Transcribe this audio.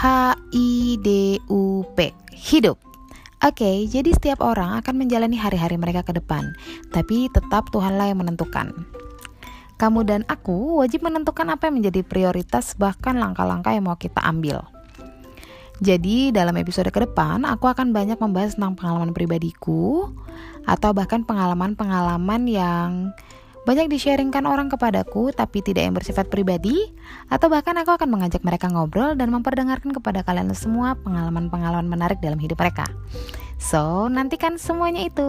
H I D U P. Hidup. Oke, okay, jadi setiap orang akan menjalani hari-hari mereka ke depan, tapi tetap Tuhanlah yang menentukan. Kamu dan aku wajib menentukan apa yang menjadi prioritas bahkan langkah-langkah yang mau kita ambil. Jadi dalam episode ke depan aku akan banyak membahas tentang pengalaman pribadiku atau bahkan pengalaman-pengalaman yang banyak di-sharingkan orang kepadaku tapi tidak yang bersifat pribadi atau bahkan aku akan mengajak mereka ngobrol dan memperdengarkan kepada kalian semua pengalaman-pengalaman menarik dalam hidup mereka. So, nantikan semuanya itu.